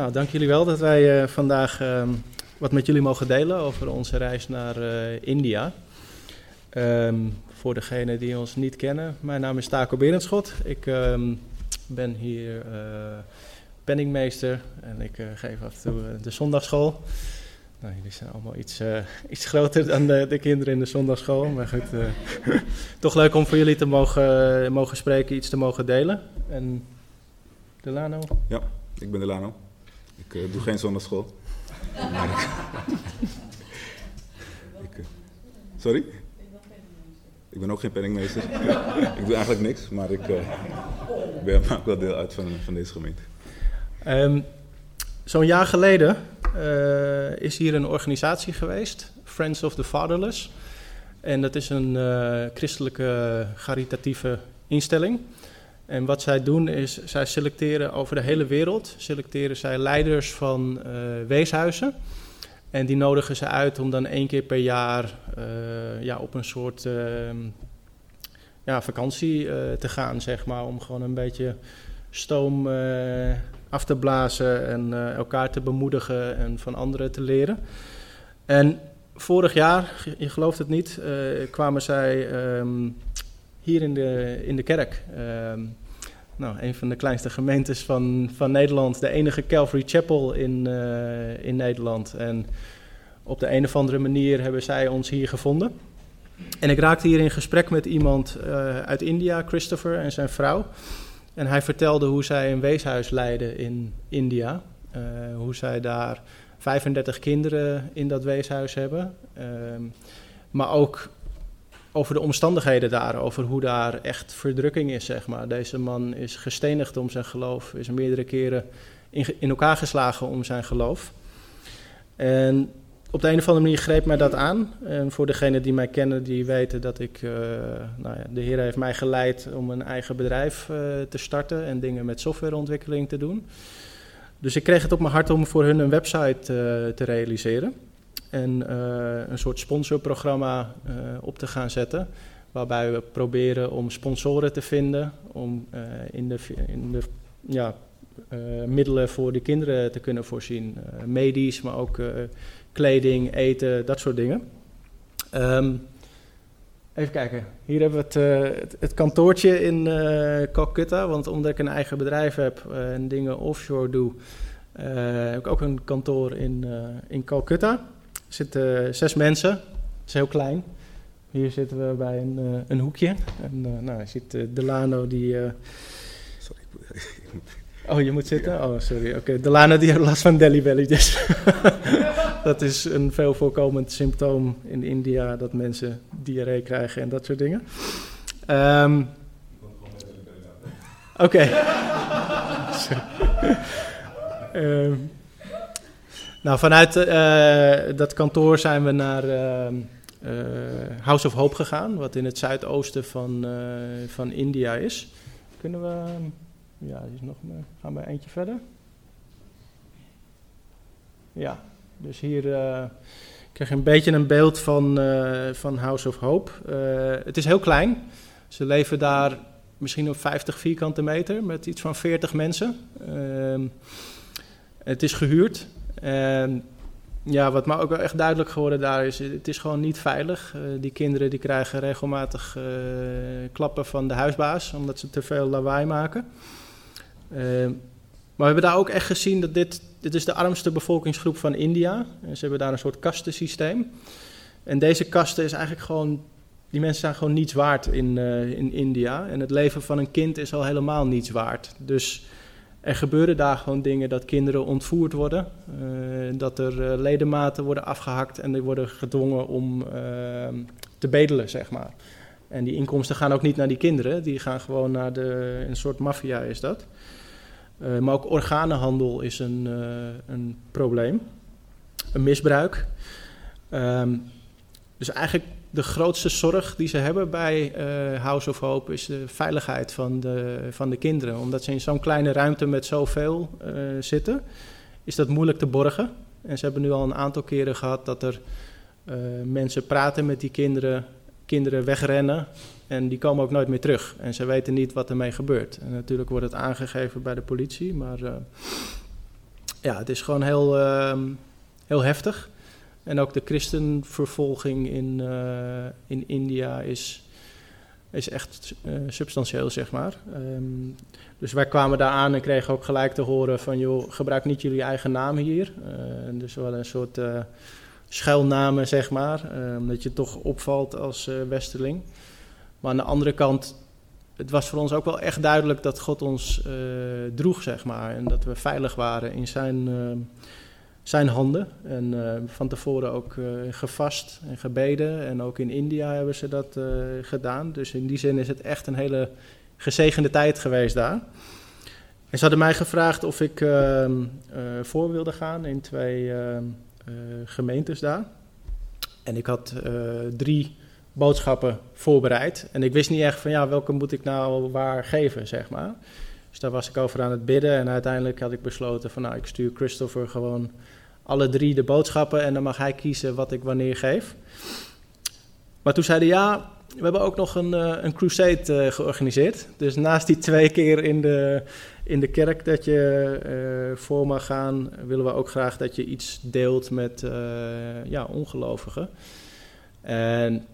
Nou, dank jullie wel dat wij uh, vandaag uh, wat met jullie mogen delen over onze reis naar uh, India. Um, voor degenen die ons niet kennen, mijn naam is Taco Berendschot. Ik um, ben hier uh, penningmeester en ik geef af en toe de zondagschool. Nou, jullie zijn allemaal iets, iets groter dan de, de, kinderen in de zondagschool. Maar goed, toch leuk om voor jullie te mogen, mogen spreken, iets te mogen delen. En Delano? Ja, ik ben Delano. Ik uh, doe geen zondagschool. ik, uh, sorry? Ik ben ook geen penningmeester. ik doe eigenlijk niks, maar ik uh, ben, maak wel deel uit van, van deze gemeente. Um, Zo'n jaar geleden is hier een organisatie geweest, Friends of the Fatherless. En dat is een christelijke caritatieve instelling. En wat zij doen is, zij selecteren over de hele wereld, selecteren zij leiders van uh, weeshuizen. En die nodigen ze uit om dan één keer per jaar uh, ja, op een soort uh, ja, vakantie te gaan, zeg maar. Om gewoon een beetje stoom af te blazen en elkaar te bemoedigen en van anderen te leren. En vorig jaar, je gelooft het niet, kwamen zij um, hier in de, in de kerk. Um, nou, een van de kleinste gemeentes van, van Nederland. De enige Calvary Chapel in, uh, in Nederland. En op de een of andere manier hebben zij ons hier gevonden. En ik raakte hier in gesprek met iemand uh, uit India, Christopher en zijn vrouw. En hij vertelde hoe zij een weeshuis leiden in India. Uh, hoe zij daar 35 kinderen in dat weeshuis hebben. maar ook over de omstandigheden daar, over hoe daar echt verdrukking is, zeg maar. Deze man is gestenigd om zijn geloof, is meerdere keren in, in elkaar geslagen om zijn geloof. En op de een of andere manier greep mij dat aan. En voor degenen die mij kennen, die weten dat ik, uh, nou ja, de Heer heeft mij geleid om een eigen bedrijf uh, te starten en dingen met softwareontwikkeling te doen. Dus ik kreeg het op mijn hart om voor hun een website uh, te realiseren en uh, een soort sponsorprogramma uh, op te gaan zetten. Waarbij we proberen om sponsoren te vinden, om uh, in de, in de ja, middelen voor de kinderen te kunnen voorzien. medisch, maar ook kleding, eten, dat soort dingen. Um, even kijken, hier hebben we het, het, het kantoortje in Calcutta. Want omdat ik een eigen bedrijf heb en dingen offshore doe, heb ik ook een kantoor in, in Calcutta. Er zitten zes mensen. Dat is heel klein. Hier zitten we bij een, uh, een hoekje. En uh, nou, je ziet uh, Delano die... Sorry. Oh, je moet zitten? Oh, sorry. Oké, okay. Delano die heeft last van Delhi Belly. Dus dat is een veel voorkomend symptoom in India... dat mensen diarree krijgen en dat soort dingen. Um, Oké. Okay. um, nou, vanuit uh, dat kantoor zijn we naar uh, uh, House of Hope gegaan, wat in het zuidoosten van, van India is. Kunnen we, ja, is nog, gaan we eentje verder? Ja, dus hier krijg je een beetje een beeld van, van House of Hope. het is heel klein. Ze leven daar misschien op 50 vierkante meter met iets van 40 mensen. Ehm, het is gehuurd. En ja, wat me ook wel echt duidelijk geworden daar is, het is gewoon niet veilig. Uh, die kinderen die krijgen regelmatig uh, klappen van de huisbaas, omdat ze te veel lawaai maken. Uh, maar we hebben daar ook echt gezien dat dit, dit is de armste bevolkingsgroep van India. En ze hebben daar een soort kastensysteem. En deze kasten is eigenlijk gewoon, die mensen zijn gewoon niets waard in, in India. En het leven van een kind is al helemaal niets waard. Dus er gebeuren daar gewoon dingen dat kinderen ontvoerd worden, uh, dat er uh, ledematen worden afgehakt en die worden gedwongen om uh, te bedelen, zeg maar. En die inkomsten gaan ook niet naar die kinderen, die gaan gewoon naar de, een soort maffia is dat. maar ook organenhandel is een, een probleem, een misbruik. Um, dus eigenlijk de grootste zorg die ze hebben bij uh, House of Hope is de veiligheid van de, van de kinderen. Omdat ze in zo'n kleine ruimte met zoveel uh, zitten, is dat moeilijk te borgen. En ze hebben nu al een aantal keren gehad dat er uh, mensen praten met die kinderen, kinderen wegrennen en die komen ook nooit meer terug. En ze weten niet wat ermee gebeurt. En natuurlijk wordt het aangegeven bij de politie, maar ja, het is gewoon heel, ehm, heel heftig. En ook de christenvervolging in, uh, in India is, is echt uh, substantieel, zeg maar. Um, dus wij kwamen daar aan en kregen ook gelijk te horen van... joh, gebruik niet jullie eigen naam hier. Uh, dus wel een soort schuilnamen, zeg maar. dat je toch opvalt als westerling. Maar aan de andere kant het was voor ons ook wel echt duidelijk dat God ons droeg, zeg maar. En dat we veilig waren in zijn, uh, zijn handen. En uh, van tevoren ook gevast en gebeden. En ook in India hebben ze dat gedaan. Dus in die zin is het echt een hele gezegende tijd geweest daar. En ze hadden mij gevraagd of ik ehm, voor wilde gaan in twee ehm, gemeentes daar. En ik had drie boodschappen voorbereid. En ik wist niet echt van ja, welke moet ik nou waar geven, zeg maar. Dus daar was ik over aan het bidden. En uiteindelijk had ik besloten van nou, ik stuur Christopher gewoon alle drie de boodschappen. En dan mag hij kiezen wat ik wanneer geef. Maar toen zeiden ja, we hebben ook nog een, uh, een crusade uh, georganiseerd. Dus naast die twee keer in de, in de kerk dat je uh, voor mag gaan, willen we ook graag dat je iets deelt met ja, ongelovigen. En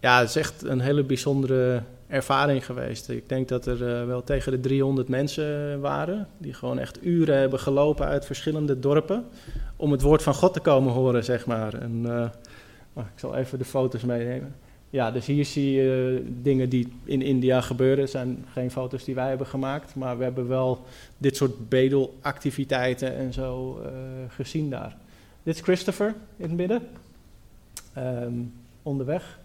ja, het is echt een hele bijzondere ervaring geweest. Ik denk dat er uh, wel tegen de 300 mensen waren. Die gewoon echt uren hebben gelopen uit verschillende dorpen. Om het woord van God te komen horen, zeg maar. En, uh, oh, ik zal even de foto's meenemen. Ja, dus hier zie je uh, dingen die in India gebeuren. Het zijn geen foto's die wij hebben gemaakt. Maar we hebben wel dit soort bedelactiviteiten en zo gezien daar. Dit is Christopher in het midden. Um, onderweg.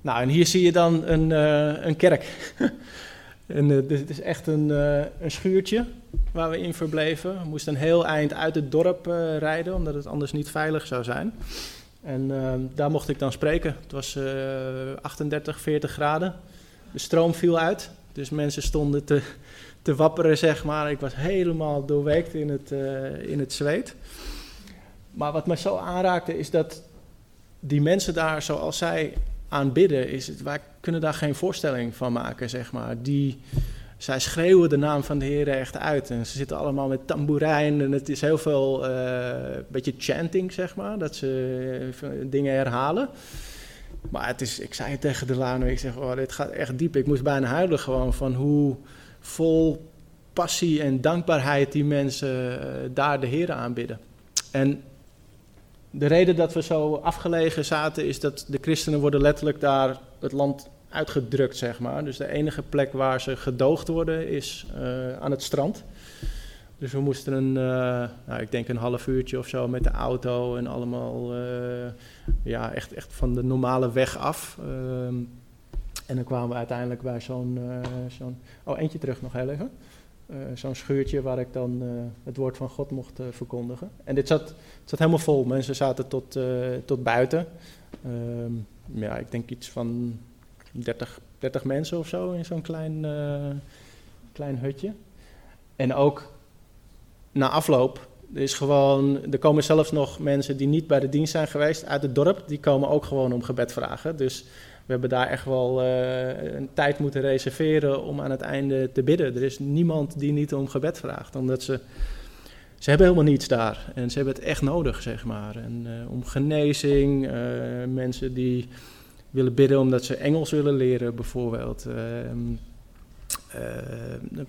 Nou, en hier zie je dan een, uh, een kerk. en, uh, dit is echt een, uh, een schuurtje waar we in verbleven. We moesten een heel eind uit het dorp rijden, omdat het anders niet veilig zou zijn. En daar mocht ik dan spreken. Het was 38, 40 graden. De stroom viel uit, dus mensen stonden te, te wapperen, zeg maar. Ik was helemaal doorweekt in het, in het zweet. Maar wat me zo aanraakte is dat die mensen daar, zoals zij aanbidden, is het, wij kunnen daar geen voorstelling van maken, zeg maar. Die, zij schreeuwen de naam van de Heer echt uit. En ze zitten allemaal met tamboerijn en het is heel veel, uh, beetje chanting, zeg maar, dat ze uh, dingen herhalen. Maar het is, ik zei tegen de Lano, ik zeg, oh, dit gaat echt diep. Ik moest bijna huilen gewoon van hoe vol passie en dankbaarheid die mensen uh, daar de Heer aanbidden. En de reden dat we zo afgelegen zaten is dat de christenen worden letterlijk daar het land uitgedrukt, zeg maar. Dus de enige plek waar ze gedoogd worden is uh, aan het strand. Dus we moesten een, uh, nou, ik denk een half uurtje of zo met de auto en allemaal, uh, ja, echt, echt van de normale weg af. Ehm, en dan kwamen we uiteindelijk bij zo'n, zo'n, oh eentje terug nog heel even. Uh, zo'n schuurtje waar ik dan uh, het woord van God mocht uh, verkondigen. En dit zat, het zat helemaal vol. Mensen zaten tot, tot buiten. Ehm, ja, ik denk iets van 30, 30 mensen of zo in zo'n klein, klein hutje. En ook na afloop er, is gewoon, er komen zelfs nog mensen die niet bij de dienst zijn geweest uit het dorp. Die komen ook gewoon om gebed vragen. Dus we hebben daar echt wel uh, een tijd moeten reserveren om aan het einde te bidden. Er is niemand die niet om gebed vraagt, omdat ze, ze hebben helemaal niets daar. En ze hebben het echt nodig, zeg maar. En uh, om genezing, uh, mensen die willen bidden omdat ze Engels willen leren, bijvoorbeeld.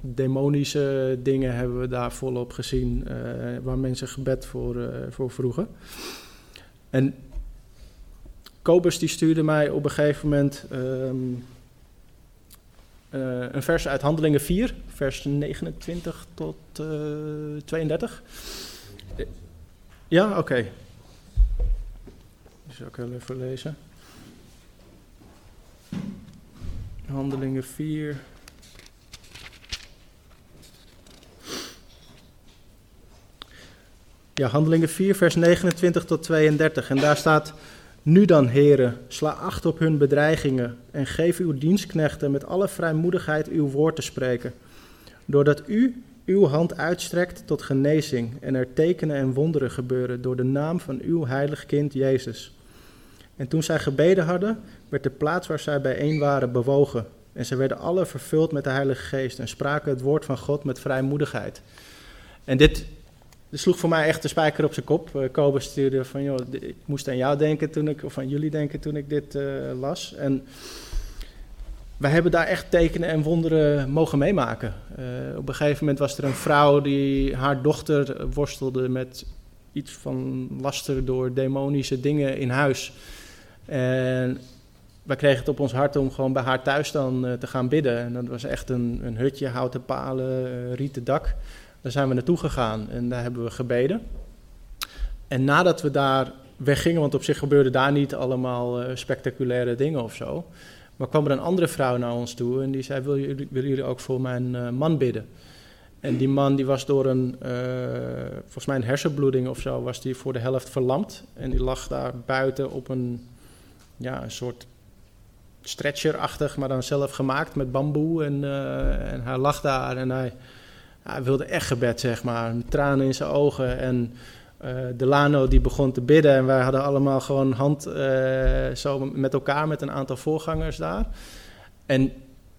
demonische dingen hebben we daar volop gezien, waar mensen gebed voor, voor vroegen. En Kobus die stuurde mij op een gegeven moment um, uh, een vers uit Handelingen 4, vers 29 tot uh, 32. Ja, oké. Die zal ik wel even lezen. Handelingen 4. Ja, Handelingen 4, vers 29 tot 32. En daar staat. Nu dan, heren, sla acht op hun bedreigingen en geef uw dienstknechten met alle vrijmoedigheid uw woord te spreken, doordat u uw hand uitstrekt tot genezing en er tekenen en wonderen gebeuren door de naam van uw heilig kind Jezus. En toen zij gebeden hadden, werd de plaats waar zij bijeen waren bewogen. En ze werden alle vervuld met de Heilige Geest en spraken het woord van God met vrijmoedigheid. En dit dat sloeg voor mij echt de spijker op zijn kop. Uh, Kobe stuurde van, joh, ik moest aan jou denken toen ik, of aan jullie denken toen ik dit las. En wij hebben daar echt tekenen en wonderen mogen meemaken. op een gegeven moment was er een vrouw die haar dochter worstelde met iets van laster door demonische dingen in huis. En wij kregen het op ons hart om gewoon bij haar thuis dan te gaan bidden. En dat was echt een, een hutje, houten palen, rieten dak. Daar zijn we naartoe gegaan en daar hebben we gebeden. En nadat we daar weggingen, want op zich gebeurde daar niet allemaal uh, spectaculaire dingen of zo. Maar kwam er een andere vrouw naar ons toe en die zei, willen jullie, willen jullie ook voor mijn man bidden? En die man die was door een, volgens mij een hersenbloeding of zo, was die voor de helft verlamd. En die lag daar buiten op een, ja, een soort stretcherachtig, maar dan zelf gemaakt met bamboe. En, en hij lag daar en hij, hij, wilde echt gebed, zeg maar. Tranen in zijn ogen. En uh, Delano die begon te bidden. En wij hadden allemaal gewoon hand uh, zo met elkaar met een aantal voorgangers daar. En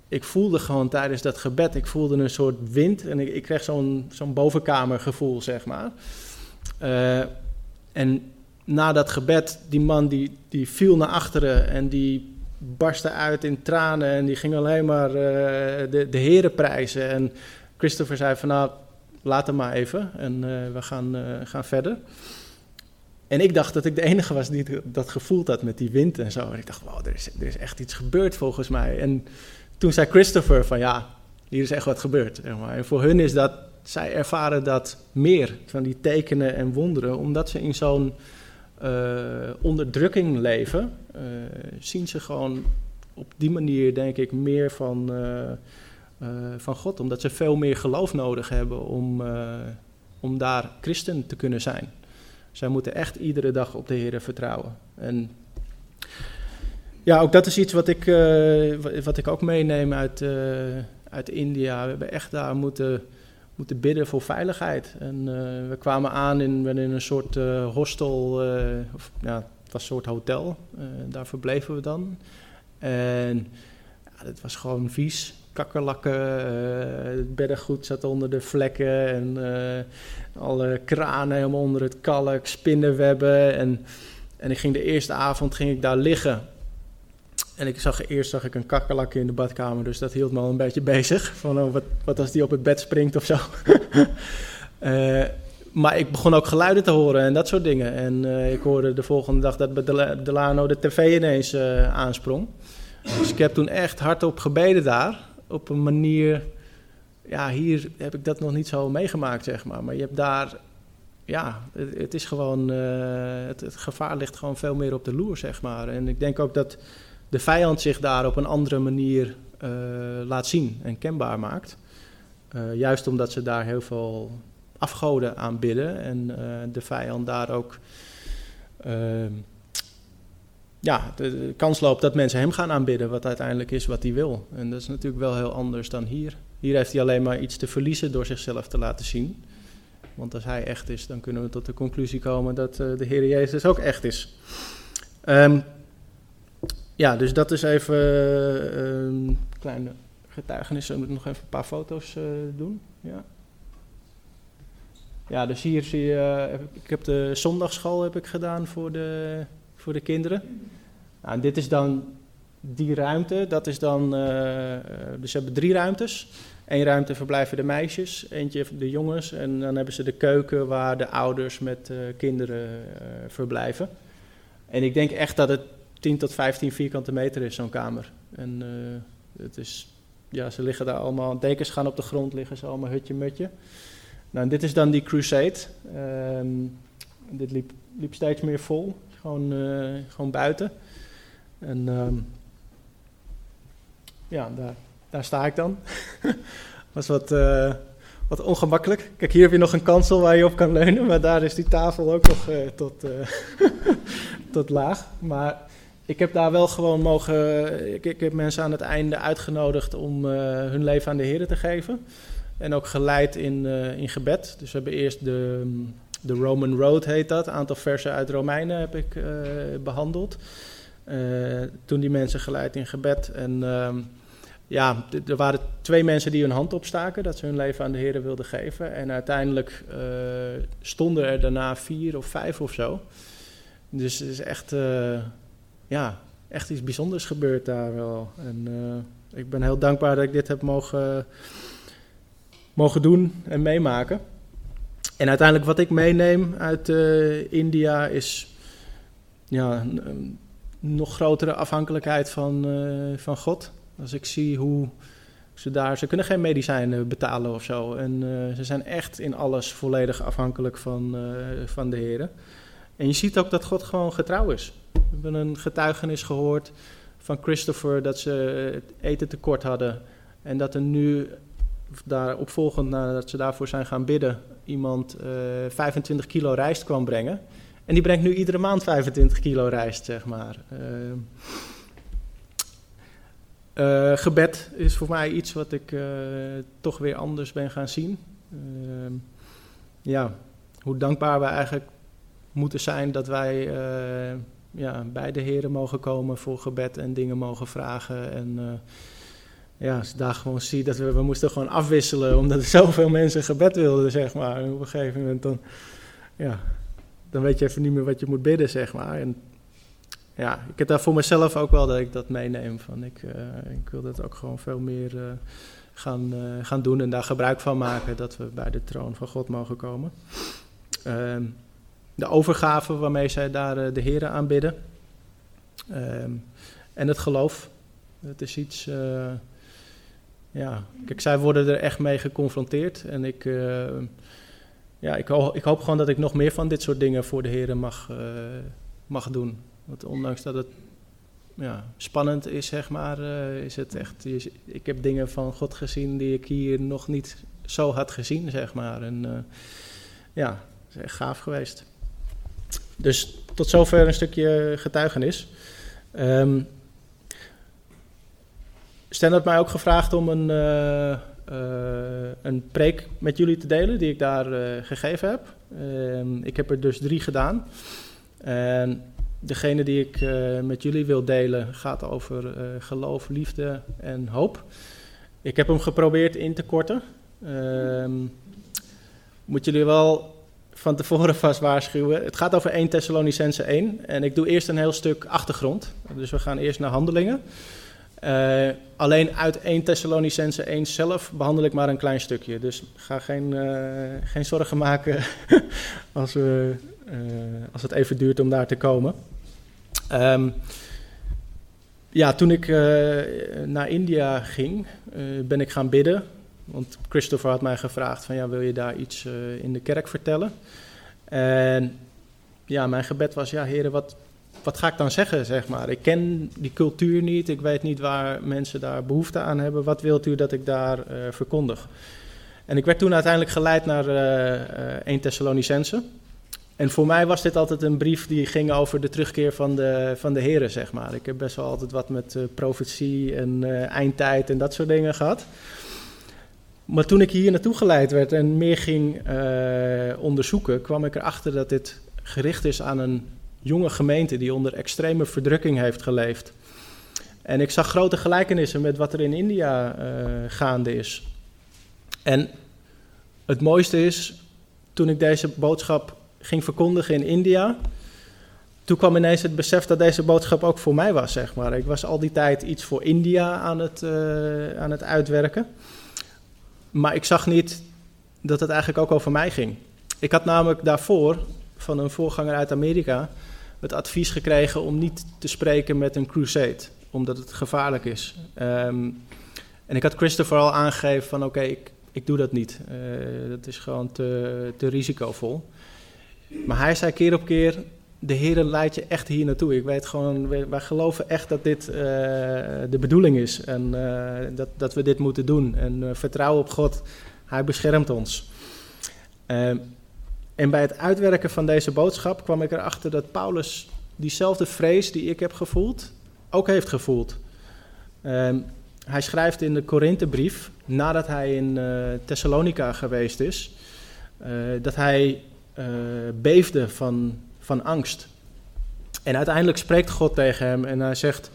ik voelde gewoon tijdens dat gebed, ik voelde een soort wind. En ik, ik kreeg zo'n zo'n bovenkamergevoel, zeg maar. en na dat gebed, die man die, die viel naar achteren en die barstte uit in tranen en die ging alleen maar de, de heren prijzen. En Christopher zei van nou, laat hem maar even en uh, we gaan, uh, gaan verder. En ik dacht dat ik de enige was die dat gevoeld had met die wind en zo. En ik dacht, wow, er is, er is echt iets gebeurd volgens mij. En toen zei Christopher van ja, hier is echt wat gebeurd. En voor hun is dat, zij ervaren dat meer, van die tekenen en wonderen, omdat ze in zo'n uh, onderdrukking leven, zien ze gewoon op die manier, denk ik, meer van, van God. Omdat ze veel meer geloof nodig hebben om, om daar christen te kunnen zijn. Zij moeten echt iedere dag op de Heer vertrouwen. En ja, ook dat is iets wat ik, wat ik ook meeneem uit, uit India. We hebben echt daar moeten moeten bidden voor veiligheid. En we kwamen aan in, in een soort hostel, of ja, het was een soort hotel. daar verbleven we dan. En ja, het was gewoon vies. Kakkerlakken, het beddengoed zat onder de vlekken en alle kranen helemaal onder het kalk, spinnenwebben. En, en ik ging de eerste avond ging ik daar liggen. En ik zag, eerst zag ik een kakkerlak in de badkamer, dus dat hield me al een beetje bezig. Van oh, wat, wat als die op het bed springt of zo. uh, maar ik begon ook geluiden te horen en dat soort dingen. En uh, ik hoorde de volgende dag dat bij Delano de tv ineens uh, aansprong. Dus ik heb toen echt hardop gebeden daar. Op een manier, ja, hier heb ik dat nog niet zo meegemaakt, zeg maar. Maar je hebt daar, ja, het, is gewoon, het, het gevaar ligt gewoon veel meer op de loer, zeg maar. En ik denk ook dat de vijand zich daar op een andere manier uh, laat zien en kenbaar maakt. Uh, juist omdat ze daar heel veel afgoden aanbidden en de vijand daar ook ja, de, kans loopt dat mensen hem gaan aanbidden, wat uiteindelijk is wat hij wil. En dat is natuurlijk wel heel anders dan hier. Hier heeft hij alleen maar iets te verliezen door zichzelf te laten zien. Want als hij echt is, dan kunnen we tot de conclusie komen dat de Heer Jezus ook echt is. Um, ja, dus dat is even een ehm, kleine getuigenis. Ik moet nog even een paar foto's uh, doen. Ja. ja, dus hier zie je, uh, ik heb de zondagschool heb ik gedaan voor de, voor de kinderen. Nou, en dit is dan die ruimte. Dat is dan, uh, dus ze hebben drie ruimtes. Eén ruimte verblijven de meisjes, eentje de jongens. En dan hebben ze de keuken waar de ouders met kinderen verblijven. En ik denk echt dat het 10 tot 15 vierkante meter is zo'n kamer. En het is, ja, ze liggen daar allemaal, dekens gaan op de grond, liggen ze allemaal hutje-mutje. Nou, dit is dan die crusade. Um, dit liep, liep steeds meer vol, gewoon, uh, gewoon buiten. En um, ja, daar, daar sta ik dan. was wat, uh, wat ongemakkelijk. Kijk, hier heb je nog een kansel waar je op kan leunen, maar daar is die tafel ook nog tot, tot laag. Maar ik heb daar wel gewoon mogen. Ik, ik heb mensen aan het einde uitgenodigd om hun leven aan de Heer te geven. En ook geleid in, in gebed. Dus we hebben eerst de, de Roman Road, heet dat. Een aantal versen uit Romeinen heb ik uh, behandeld. toen die mensen geleid in gebed. En ja, er waren twee mensen die hun hand opstaken dat ze hun leven aan de Heer wilden geven. En uiteindelijk uh, stonden er daarna vier of vijf of zo. Dus het is echt, ja, echt iets bijzonders gebeurd daar wel. En ik ben heel dankbaar dat ik dit heb mogen, mogen doen en meemaken. En uiteindelijk wat ik meeneem uit India is ja, een, een, nog grotere afhankelijkheid van, van God. Als ik zie hoe ze daar, ze kunnen geen medicijnen betalen of zo. En uh, ze zijn echt in alles volledig afhankelijk van, van de heren. En je ziet ook dat God gewoon getrouw is. We hebben een getuigenis gehoord van Christopher dat ze eten tekort hadden. En dat er nu, daar opvolgend nadat ze daarvoor zijn gaan bidden, iemand uh, eh, 25 kilo rijst kwam brengen. En die brengt nu iedere maand 25 kilo rijst, zeg maar. Uh, gebed is voor mij iets wat ik toch weer anders ben gaan zien. Ja, hoe dankbaar we eigenlijk moeten zijn dat wij eh, ja, bij de heren mogen komen voor gebed en dingen mogen vragen. En ja, als ik daar gewoon zie dat we, we moesten gewoon afwisselen omdat er zoveel mensen gebed wilden, zeg maar. Op een gegeven moment dan, ja, dan weet je even niet meer wat je moet bidden, zeg maar. En ja, ik heb daar voor mezelf ook wel dat ik dat meeneem. Van ik, uh, ik wil dat ook gewoon veel meer uh, gaan, uh, gaan doen en daar gebruik van maken dat we bij de troon van God mogen komen. Ehm, de overgave waarmee zij daar de Heren aanbidden. Ehm, en het geloof. Het is iets. Ja, kijk, zij worden er echt mee geconfronteerd. En ik. ja, ik, ik, hoop gewoon dat ik nog meer van dit soort dingen voor de Heren mag, mag doen. Want ondanks dat het ja, spannend is, zeg maar, uh, is het echt. Ik heb dingen van God gezien die ik hier nog niet zo had gezien, zeg maar. En ja, het is echt gaaf geweest. Dus tot zover een stukje getuigenis. Um, Stan had mij ook gevraagd om een, uh, een preek met jullie te delen die ik daar gegeven heb. Ehm, ik heb er dus drie gedaan. En Degene die ik met jullie wil delen gaat over geloof, liefde en hoop. Ik heb hem geprobeerd in te korten. Um, moet jullie wel van tevoren vast waarschuwen. Het gaat over 1 Thessalonicense 1 en ik doe eerst een heel stuk achtergrond. Dus we gaan eerst naar handelingen. Uh, alleen uit 1 Thessalonicense 1 zelf behandel ik maar een klein stukje. Dus ga geen, geen zorgen maken als, we, als het even duurt om daar te komen. Um, ja, toen ik naar India ging, ben ik gaan bidden. Want Christopher had mij gevraagd van, ja, wil je daar iets in de kerk vertellen? En ja, mijn gebed was, ja, heren, wat, wat ga ik dan zeggen, zeg maar? Ik ken die cultuur niet, ik weet niet waar mensen daar behoefte aan hebben. Wat wilt u dat ik daar verkondig? En ik werd toen uiteindelijk geleid naar 1 Thessalonicense. En voor mij was dit altijd een brief die ging over de terugkeer van de, van de heren, zeg maar. Ik heb best wel altijd wat met uh, profetie en uh, eindtijd en dat soort dingen gehad. Maar toen ik hier naartoe geleid werd en meer ging uh, onderzoeken, kwam ik erachter dat dit gericht is aan een jonge gemeente die onder extreme verdrukking heeft geleefd. En ik zag grote gelijkenissen met wat er in India gaande is. En het mooiste is, toen ik deze boodschap ging verkondigen in India. Toen kwam ineens het besef dat deze boodschap ook voor mij was, zeg maar. Ik was al die tijd iets voor India aan het, uh, aan het uitwerken. Maar ik zag niet dat het eigenlijk ook over mij ging. Ik had namelijk daarvoor van een voorganger uit Amerika het advies gekregen om niet te spreken met een crusade, omdat het gevaarlijk is. Um, en ik had Christopher al aangegeven van oké, ik, ik doe dat niet. Uh, dat is gewoon te, te risicovol. Maar hij zei keer op keer, de Heer leidt je echt hier naartoe. Ik weet gewoon, wij, geloven echt dat dit uh, de bedoeling is en uh, dat, dat we dit moeten doen. En vertrouwen op God, Hij beschermt ons. En bij het uitwerken van deze boodschap kwam ik erachter dat Paulus diezelfde vrees die ik heb gevoeld, ook heeft gevoeld. Ehm, hij schrijft in de Korinthebrief, nadat hij in Thessalonica geweest is, dat hij uh, beefde van, van angst. En uiteindelijk spreekt God tegen hem en hij zegt: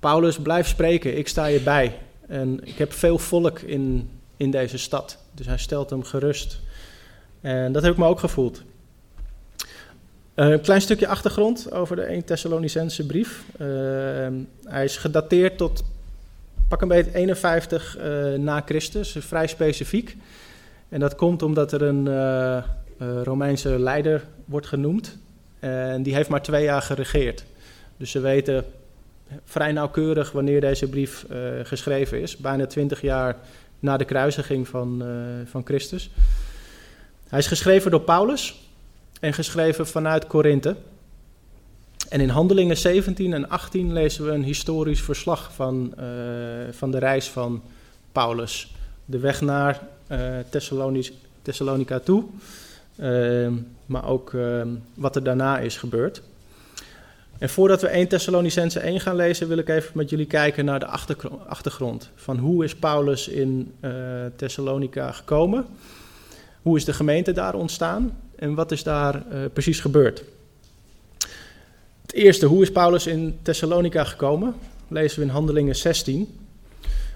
Paulus, blijf spreken, ik sta je bij. En ik heb veel volk in, in deze stad. Dus hij stelt hem gerust. En dat heb ik me ook gevoeld. Een klein stukje achtergrond over de 1 Thessalonicense brief. Uh, hij is gedateerd tot pak een beetje 51 uh, na Christus, vrij specifiek. En dat komt omdat er een Romeinse leider wordt genoemd. En die heeft maar twee jaar geregeerd. Dus ze weten vrij nauwkeurig wanneer deze brief geschreven is. Bijna 20 jaar na de kruisiging van, van Christus. Hij is geschreven door Paulus en geschreven vanuit Korinthe. En in Handelingen 17 en 18 lezen we een historisch verslag van, uh, van de reis van Paulus. De weg naar uh, Thessalonica toe, uh, maar ook wat er daarna is gebeurd. En voordat we 1 Thessalonicense 1 gaan lezen, wil ik even met jullie kijken naar de achtergrond. Van hoe is Paulus in Thessalonica gekomen? Hoe is de gemeente daar ontstaan? En wat is daar precies gebeurd? Het eerste, hoe is Paulus in Thessalonica gekomen? Lezen we in Handelingen 16.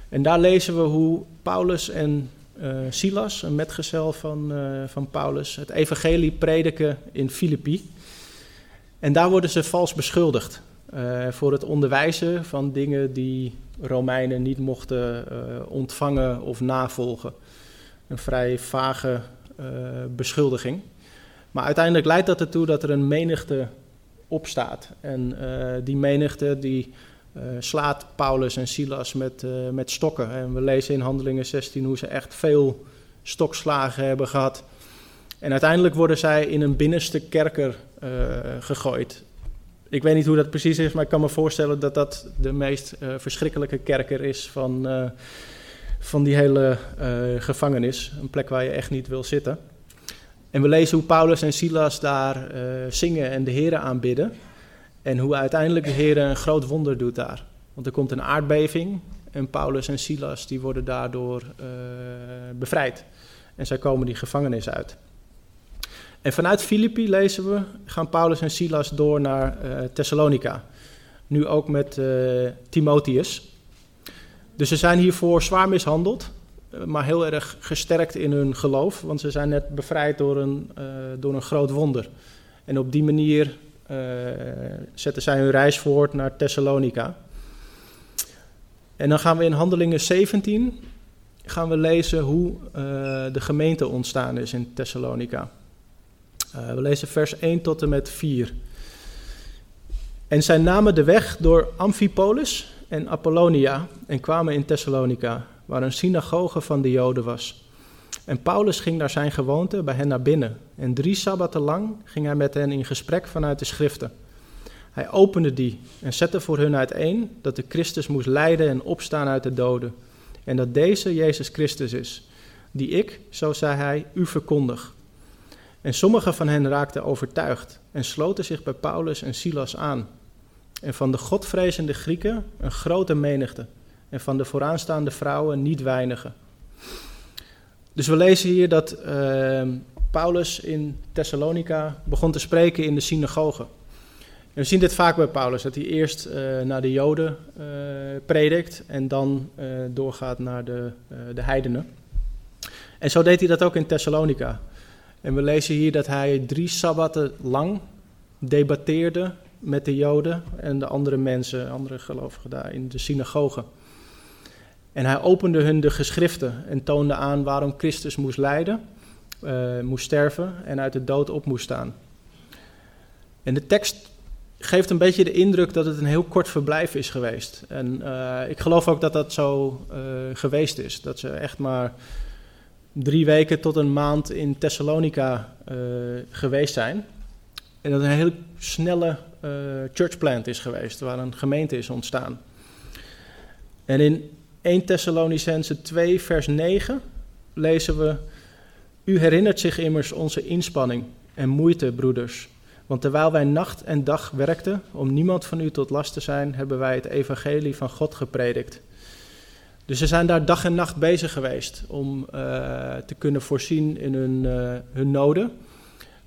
En daar lezen we hoe Paulus en uh, Silas, een metgezel van, uh, van Paulus, het evangelie prediken in Filippi. En daar worden ze vals beschuldigd voor het onderwijzen van dingen die Romeinen niet mochten ontvangen of navolgen. Een vrij vage beschuldiging. Maar uiteindelijk leidt dat ertoe dat er een menigte opstaat. En uh, die menigte die uh, slaat Paulus en Silas met, met stokken. En we lezen in Handelingen 16 hoe ze echt veel stokslagen hebben gehad. En uiteindelijk worden zij in een binnenste kerker gegooid. Ik weet niet hoe dat precies is, maar ik kan me voorstellen dat dat de meest verschrikkelijke kerker is van, van die hele gevangenis. Een plek waar je echt niet wil zitten. En we lezen hoe Paulus en Silas daar uh, zingen en de Heren aanbidden. En hoe uiteindelijk de Heer een groot wonder doet daar. Want er komt een aardbeving en Paulus en Silas die worden daardoor uh, bevrijd. En zij komen die gevangenis uit. En vanuit Filippi lezen we, gaan Paulus en Silas door naar uh, Thessalonica. Nu ook met Timotheus. Dus ze zijn hiervoor zwaar mishandeld. Eh, maar heel erg gesterkt in hun geloof, want ze zijn net bevrijd door een, uh, door een groot wonder. En op die manier uh, zetten zij hun reis voort naar Thessalonica. En dan gaan we in Handelingen 17 gaan we lezen hoe de gemeente ontstaan is in Thessalonica. we lezen vers 1 tot en met 4. En zij namen de weg door Amphipolis en Apollonia en kwamen in Thessalonica waar een synagoge van de Joden was. En Paulus ging naar zijn gewoonte bij hen naar binnen. En drie sabbaten lang ging hij met hen in gesprek vanuit de schriften. Hij opende die en zette voor hun uiteen dat de Christus moest lijden en opstaan uit de doden. En dat deze Jezus Christus is, die ik, zo zei hij, u verkondig. En sommigen van hen raakten overtuigd en sloten zich bij Paulus en Silas aan. En van de godvrezende Grieken een grote menigte en van de vooraanstaande vrouwen niet weinigen. Dus we lezen hier dat uh, Paulus in Thessalonica begon te spreken in de synagoge. En we zien dit vaak bij Paulus, dat hij eerst uh, naar de Joden uh, predikt en dan uh, doorgaat naar de, de heidenen. En zo deed hij dat ook in Thessalonica. En we lezen hier dat hij drie sabbatten lang debatteerde met de Joden en de andere mensen, andere gelovigen daar in de synagoge. En hij opende hun de geschriften en toonde aan waarom Christus moest lijden, uh, moest sterven en uit de dood op moest staan. En de tekst geeft een beetje de indruk dat het een heel kort verblijf is geweest. En uh, ik geloof ook dat dat zo uh, geweest is. Dat ze echt maar drie weken tot een maand in Thessalonica geweest zijn. En dat een heel snelle churchplant is geweest, waar een gemeente is ontstaan. En in 1 Thessalonicense 2, vers 9 lezen we: U herinnert zich immers onze inspanning en moeite, broeders. Want terwijl wij nacht en dag werkten om niemand van u tot last te zijn, hebben wij het evangelie van God gepredikt. Dus ze zijn daar dag en nacht bezig geweest om uh, te kunnen voorzien in hun, uh, hun noden.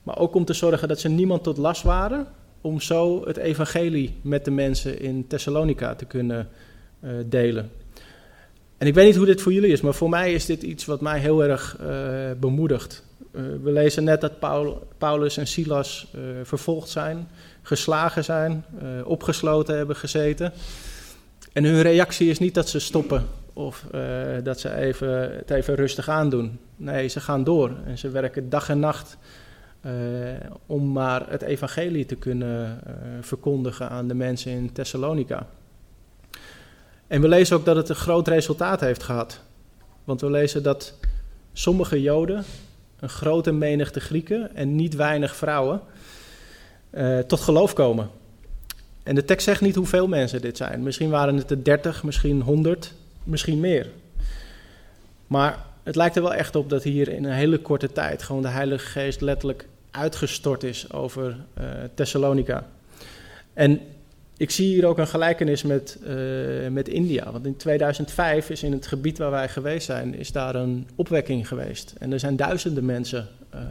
Maar ook om te zorgen dat ze niemand tot last waren, om zo het evangelie met de mensen in Thessalonica te kunnen uh, delen. En ik weet niet hoe dit voor jullie is, maar voor mij is dit iets wat mij heel erg uh, bemoedigt. Uh, we lezen net dat Paul, Paulus en Silas vervolgd zijn, geslagen zijn, opgesloten hebben gezeten. En hun reactie is niet dat ze stoppen of dat ze even, het even rustig aandoen. Nee, ze gaan door en ze werken dag en nacht om maar het evangelie te kunnen verkondigen aan de mensen in Thessalonica. En we lezen ook dat het een groot resultaat heeft gehad. Want we lezen dat sommige Joden, een grote menigte Grieken en niet weinig vrouwen uh, tot geloof komen. En de tekst zegt niet hoeveel mensen dit zijn. Misschien waren het er 30, misschien 100, misschien meer. Maar het lijkt er wel echt op dat hier in een hele korte tijd gewoon de Heilige Geest letterlijk uitgestort is over uh, Thessalonica. En ik zie hier ook een gelijkenis met, uh, met India. Want in 2005 is in het gebied waar wij geweest zijn, is daar een opwekking geweest. En er zijn duizenden mensen uh,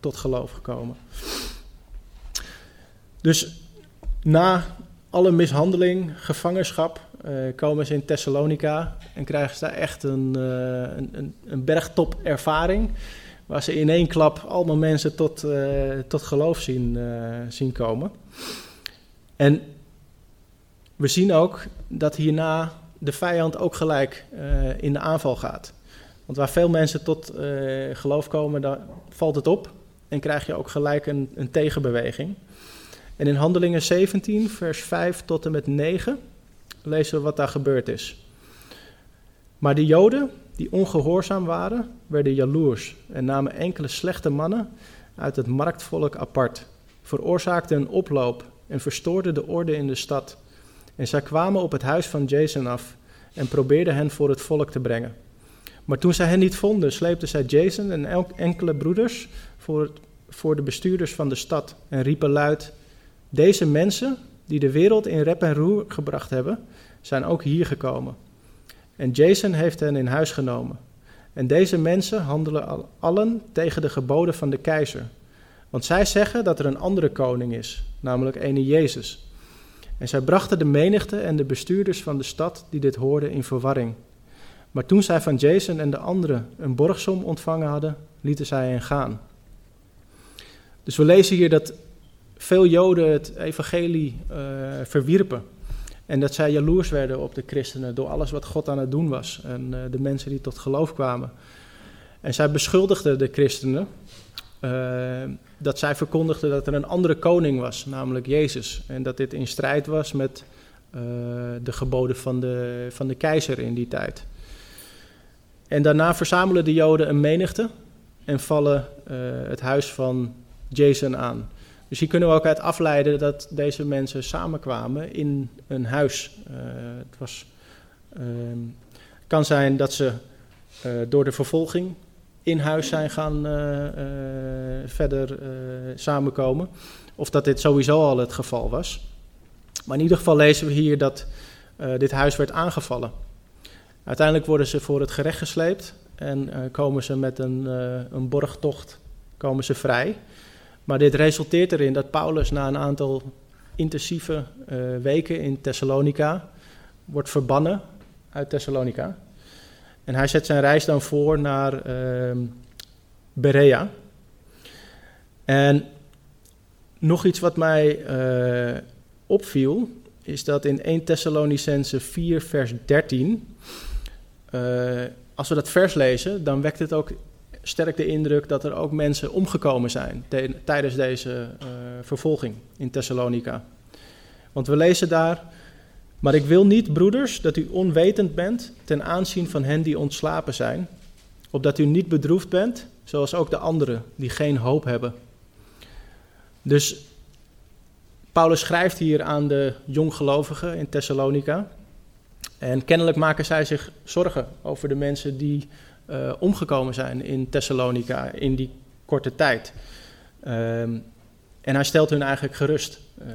tot geloof gekomen. Dus na alle mishandeling, gevangenschap, komen ze in Thessalonica en krijgen ze daar echt een, een, een, een bergtop ervaring. Waar ze in één klap allemaal mensen tot, tot geloof zien, zien komen. En we zien ook dat hierna de vijand ook gelijk uh, in de aanval gaat. Want waar veel mensen tot geloof komen, dan valt het op en krijg je ook gelijk een, een, tegenbeweging. En in Handelingen 17, vers 5 tot en met 9, lezen we wat daar gebeurd is. Maar de Joden, die ongehoorzaam waren, werden jaloers en namen enkele slechte mannen uit het marktvolk apart, veroorzaakten een oploop en verstoorden de orde in de stad. En zij kwamen op het huis van Jason af en probeerden hen voor het volk te brengen. Maar toen zij hen niet vonden, sleepten zij Jason en enkele broeders voor, het, voor de bestuurders van de stad en riepen luid: Deze mensen, die de wereld in rep en roer gebracht hebben, zijn ook hier gekomen. En Jason heeft hen in huis genomen. En deze mensen handelen allen tegen de geboden van de keizer. Want zij zeggen dat er een andere koning is, namelijk ene Jezus. En zij brachten de menigte en de bestuurders van de stad die dit hoorden in verwarring. Maar toen zij van Jason en de anderen een borgsom ontvangen hadden, lieten zij hen gaan. Dus we lezen hier dat veel Joden het evangelie uh, verwierpen. En dat zij jaloers werden op de christenen door alles wat God aan het doen was. En uh, de mensen die tot geloof kwamen. En zij beschuldigden de christenen uh, dat zij verkondigden dat er een andere koning was, namelijk Jezus. En dat dit in strijd was met uh, de geboden van de, van de keizer in die tijd. En daarna verzamelen de Joden een menigte en vallen het huis van Jason aan. Dus hier kunnen we ook uit afleiden dat deze mensen samenkwamen in een huis. het was, kan zijn dat ze door de vervolging in huis zijn gaan uh, verder samenkomen. Of dat dit sowieso al het geval was. Maar in ieder geval lezen we hier dat dit huis werd aangevallen. Uiteindelijk worden ze voor het gerecht gesleept en komen ze met een, een borgtocht komen ze vrij. Maar dit resulteert erin dat Paulus na een aantal intensieve weken in Thessalonica wordt verbannen uit Thessalonica. En hij zet zijn reis dan voor naar uh, Berea. En nog iets wat mij uh, opviel, is dat in 1 Thessalonicense 4, vers 13, uh, eh, als we dat vers lezen, dan wekt het ook sterk de indruk dat er ook mensen omgekomen zijn tijdens deze uh, vervolging in Thessalonica. Want we lezen daar maar ik wil niet, broeders, dat u onwetend bent ten aanzien van hen die ontslapen zijn, opdat u niet bedroefd bent, zoals ook de anderen die geen hoop hebben. Dus Paulus schrijft hier aan de jonggelovigen in Thessalonica. En kennelijk maken zij zich zorgen over de mensen die uh, omgekomen zijn in Thessalonica in die korte tijd. Um, en hij stelt hun eigenlijk gerust. Uh,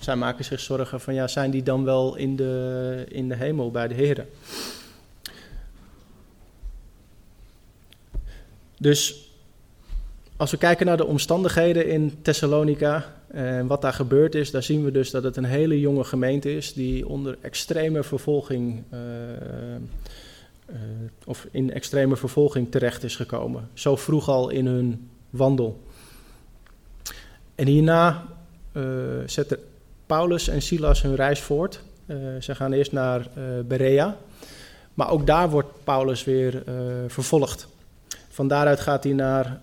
zij maken zich zorgen van, ja, zijn die dan wel in de, in de hemel bij de Heer? Dus als we kijken naar de omstandigheden in Thessalonica en wat daar gebeurd is, dan zien we dus dat het een hele jonge gemeente is die onder extreme vervolging uh, of in extreme vervolging terecht is gekomen. Zo vroeg al in hun wandel. En hierna uh, zetten Paulus en Silas hun reis voort. Uh, ze gaan eerst naar Berea. Maar ook daar wordt Paulus weer vervolgd. Van daaruit gaat hij naar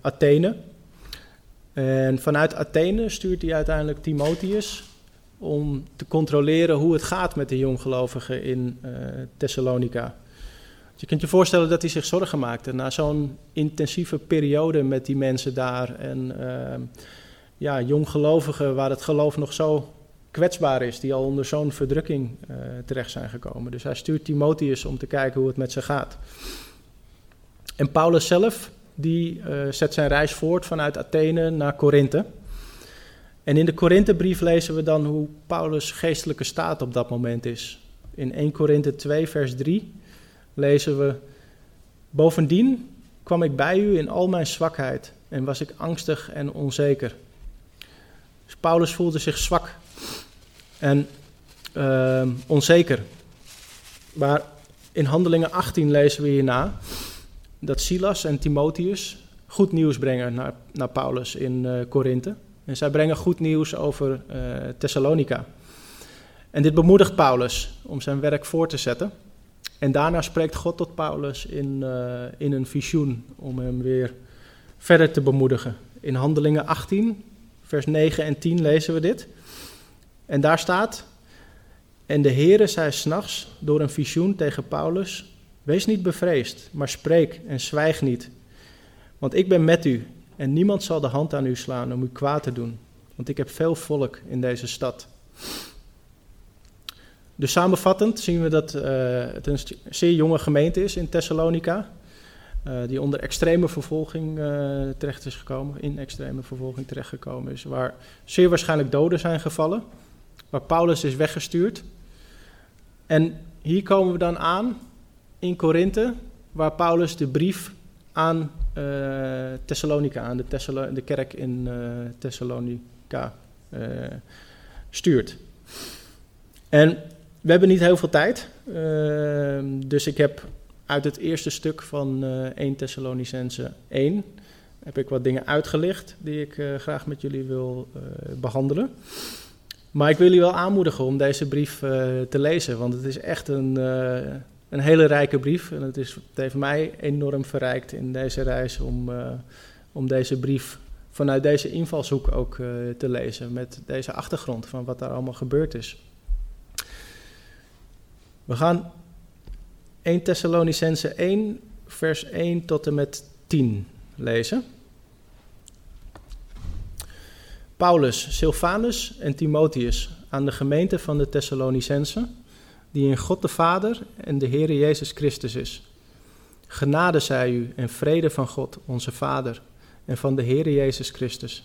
Athene. En vanuit Athene stuurt hij uiteindelijk Timotheus om te controleren hoe het gaat met de jonggelovigen in Thessalonica. Je kunt je voorstellen dat hij zich zorgen maakte na zo'n intensieve periode met die mensen daar. En uh, ja, jonggelovigen waar het geloof nog zo kwetsbaar is, die al onder zo'n verdrukking uh, terecht zijn gekomen. Dus hij stuurt Timotheus om te kijken hoe het met ze gaat. En Paulus zelf, die uh, zet zijn reis voort vanuit Athene naar Korinthe. En in de Korinthebrief lezen we dan hoe Paulus' geestelijke staat op dat moment is. In 1 Korinthe 2, vers 3 lezen we: Bovendien kwam ik bij u in al mijn zwakheid en was ik angstig en onzeker. Dus Paulus voelde zich zwak en uh, onzeker. Maar in Handelingen 18 lezen we hierna dat Silas en Timotheus goed nieuws brengen naar, naar Paulus in uh, Korinthe. En zij brengen goed nieuws over uh, Thessalonica. En dit bemoedigt Paulus om zijn werk voor te zetten. En daarna spreekt God tot Paulus in, uh, in een visioen om hem weer verder te bemoedigen. In Handelingen 18, vers 9 en 10 lezen we dit. En daar staat: En de Heere zei s'nachts door een visioen tegen Paulus: Wees niet bevreesd, maar spreek en zwijg niet. Want ik ben met u en niemand zal de hand aan u slaan om u kwaad te doen. Want ik heb veel volk in deze stad. Dus samenvattend zien we dat uh, het een zeer jonge gemeente is in Thessalonica. Uh, die onder extreme vervolging uh, terecht is gekomen, in extreme vervolging terechtgekomen is. Waar zeer waarschijnlijk doden zijn gevallen. Waar Paulus is weggestuurd. En hier komen we dan aan in Korinthe, waar Paulus de brief aan Thessalonica, aan de, de kerk in Thessalonica, stuurt. En we hebben niet heel veel tijd, uh, dus ik heb uit het eerste stuk van uh, 1 Thessalonicense 1 heb ik wat dingen uitgelicht die ik uh, graag met jullie wil uh, behandelen. Maar ik wil jullie wel aanmoedigen om deze brief te lezen, want het is echt een, een hele rijke brief. En het, is, het heeft mij enorm verrijkt in deze reis om, om deze brief vanuit deze invalshoek ook te lezen, met deze achtergrond van wat daar allemaal gebeurd is. We gaan 1 Thessalonicense 1, vers 1 tot en met 10 lezen. Paulus, Silvanus en Timotheus aan de gemeente van de Thessalonicense, die in God de Vader en de Heer Jezus Christus is. Genade zij u en vrede van God, onze Vader, en van de Heer Jezus Christus.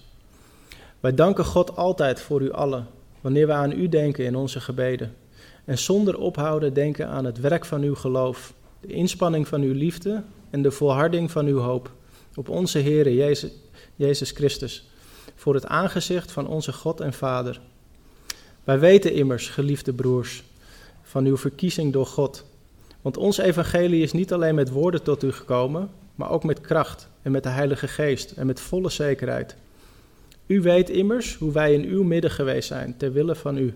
Wij danken God altijd voor u allen, wanneer we aan u denken in onze gebeden en zonder ophouden denken aan het werk van uw geloof, de inspanning van uw liefde en de volharding van uw hoop op onze Heer Jezus, Jezus Christus, voor het aangezicht van onze God en Vader. Wij weten immers, geliefde broers, van uw verkiezing door God. Want ons evangelie is niet alleen met woorden tot u gekomen, maar ook met kracht en met de Heilige Geest en met volle zekerheid. U weet immers hoe wij in uw midden geweest zijn, ter wille van u.